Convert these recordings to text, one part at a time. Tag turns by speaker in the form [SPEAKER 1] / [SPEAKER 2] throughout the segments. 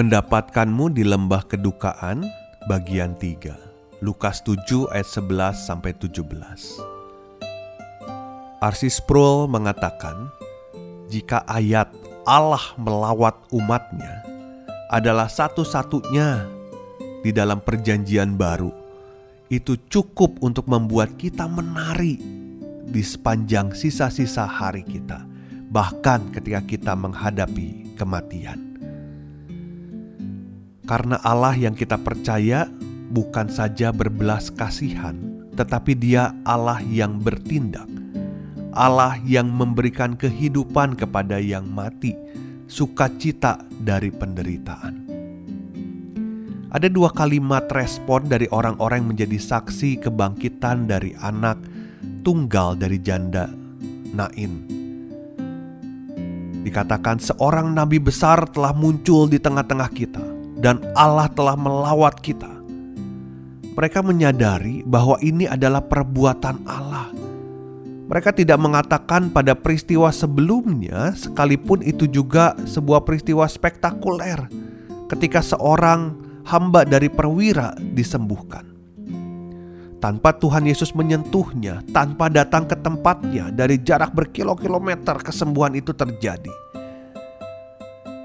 [SPEAKER 1] Mendapatkanmu di lembah kedukaan bagian 3 Lukas 7 ayat 11 sampai 17 Arsis Sproul mengatakan jika ayat Allah melawat umatnya adalah satu-satunya di dalam perjanjian baru itu cukup untuk membuat kita menari di sepanjang sisa-sisa hari kita bahkan ketika kita menghadapi kematian karena Allah yang kita percaya bukan saja berbelas kasihan, tetapi Dia Allah yang bertindak, Allah yang memberikan kehidupan kepada yang mati, sukacita dari penderitaan. Ada dua kalimat respon dari orang-orang yang menjadi saksi kebangkitan dari anak tunggal dari janda Nain. Dikatakan seorang nabi besar telah muncul di tengah-tengah kita dan Allah telah melawat kita. Mereka menyadari bahwa ini adalah perbuatan Allah. Mereka tidak mengatakan pada peristiwa sebelumnya, sekalipun itu juga sebuah peristiwa spektakuler, ketika seorang hamba dari perwira disembuhkan. Tanpa Tuhan Yesus menyentuhnya, tanpa datang ke tempatnya dari jarak berkilo-kilometer, kesembuhan itu terjadi.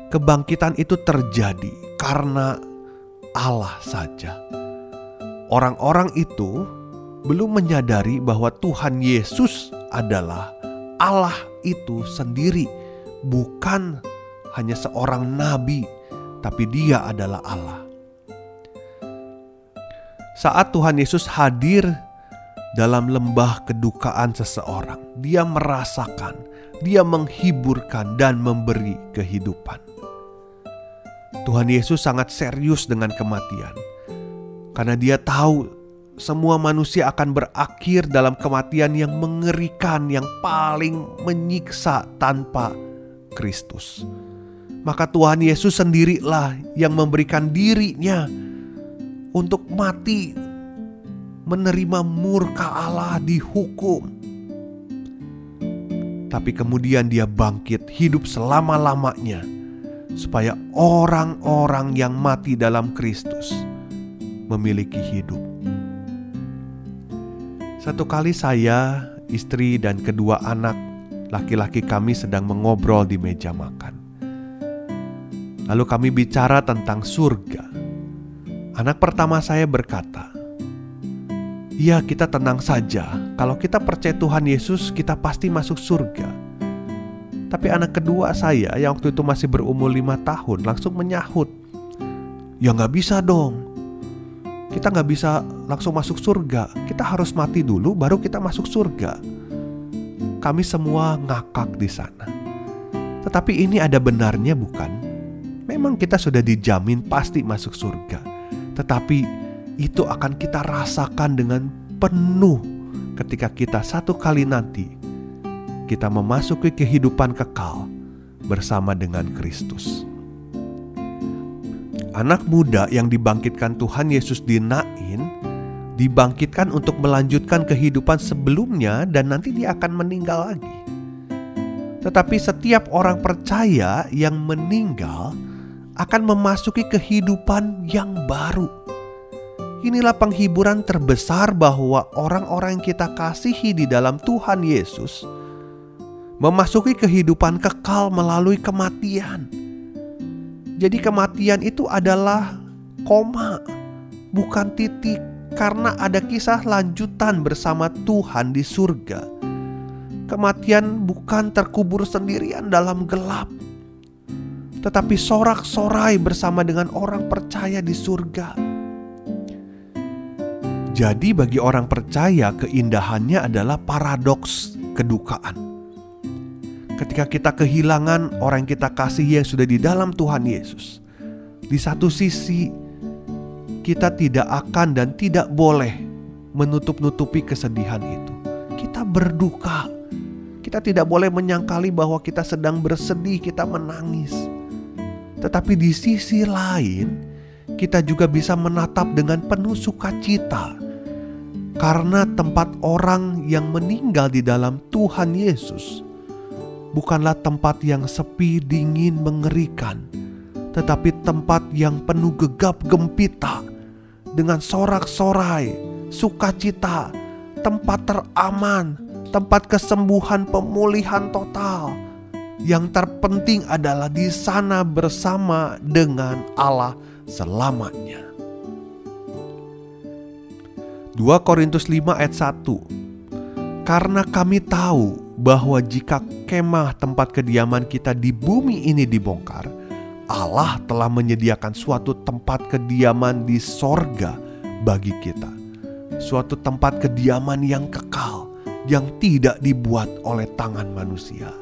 [SPEAKER 1] Kebangkitan itu terjadi karena Allah saja. Orang-orang itu belum menyadari bahwa Tuhan Yesus adalah Allah itu sendiri, bukan hanya seorang nabi, tapi Dia adalah Allah. Saat Tuhan Yesus hadir dalam lembah kedukaan seseorang, Dia merasakan, Dia menghiburkan, dan memberi kehidupan. Tuhan Yesus sangat serius dengan kematian, karena Dia tahu semua manusia akan berakhir dalam kematian yang mengerikan, yang paling menyiksa tanpa Kristus. Maka Tuhan Yesus sendirilah yang memberikan dirinya untuk mati, menerima murka Allah dihukum. Tapi kemudian dia bangkit hidup selama-lamanya supaya orang-orang yang mati dalam Kristus memiliki hidup. Satu kali saya, istri, dan kedua anak laki-laki kami sedang mengobrol di meja makan. Lalu kami bicara tentang surga. Anak pertama saya berkata, "Ya, kita tenang saja. Kalau kita percaya Tuhan Yesus, kita pasti masuk surga." Tapi anak kedua saya yang waktu itu masih berumur lima tahun langsung menyahut. Ya nggak bisa dong. Kita nggak bisa langsung masuk surga. Kita harus mati dulu baru kita masuk surga. Kami semua ngakak di sana. Tetapi ini ada benarnya bukan? Memang kita sudah dijamin pasti masuk surga. Tetapi itu akan kita rasakan dengan penuh ketika kita satu kali nanti kita memasuki kehidupan kekal bersama dengan Kristus. Anak muda yang dibangkitkan Tuhan Yesus di Nain dibangkitkan untuk melanjutkan kehidupan sebelumnya dan nanti dia akan meninggal lagi. Tetapi setiap orang percaya yang meninggal akan memasuki kehidupan yang baru. Inilah penghiburan terbesar bahwa orang-orang yang kita kasihi di dalam Tuhan Yesus memasuki kehidupan kekal melalui kematian. Jadi, kematian itu adalah koma, bukan titik, karena ada kisah lanjutan bersama Tuhan di surga. Kematian bukan terkubur sendirian dalam gelap, tetapi sorak-sorai bersama dengan orang percaya di surga. Jadi, bagi orang percaya, keindahannya adalah paradoks kedukaan ketika kita kehilangan orang yang kita kasihi yang sudah di dalam Tuhan Yesus. Di satu sisi, kita tidak akan dan tidak boleh menutup-nutupi kesedihan itu. Kita berduka. Kita tidak boleh menyangkali bahwa kita sedang bersedih, kita menangis. Tetapi di sisi lain, kita juga bisa menatap dengan penuh sukacita karena tempat orang yang meninggal di dalam Tuhan Yesus bukanlah tempat yang sepi, dingin, mengerikan, tetapi tempat yang penuh gegap gempita dengan sorak-sorai, sukacita, tempat teraman, tempat kesembuhan, pemulihan total. Yang terpenting adalah di sana bersama dengan Allah selamanya. 2 Korintus 5 ayat 1 Karena kami tahu bahwa jika kemah tempat kediaman kita di bumi ini dibongkar, Allah telah menyediakan suatu tempat kediaman di sorga bagi kita. Suatu tempat kediaman yang kekal, yang tidak dibuat oleh tangan manusia.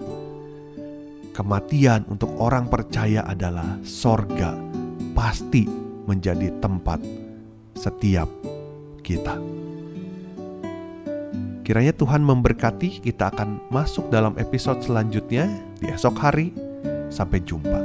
[SPEAKER 1] Kematian untuk orang percaya adalah sorga, pasti menjadi tempat setiap kita. Kiranya Tuhan memberkati, kita akan masuk dalam episode selanjutnya di esok hari. Sampai jumpa.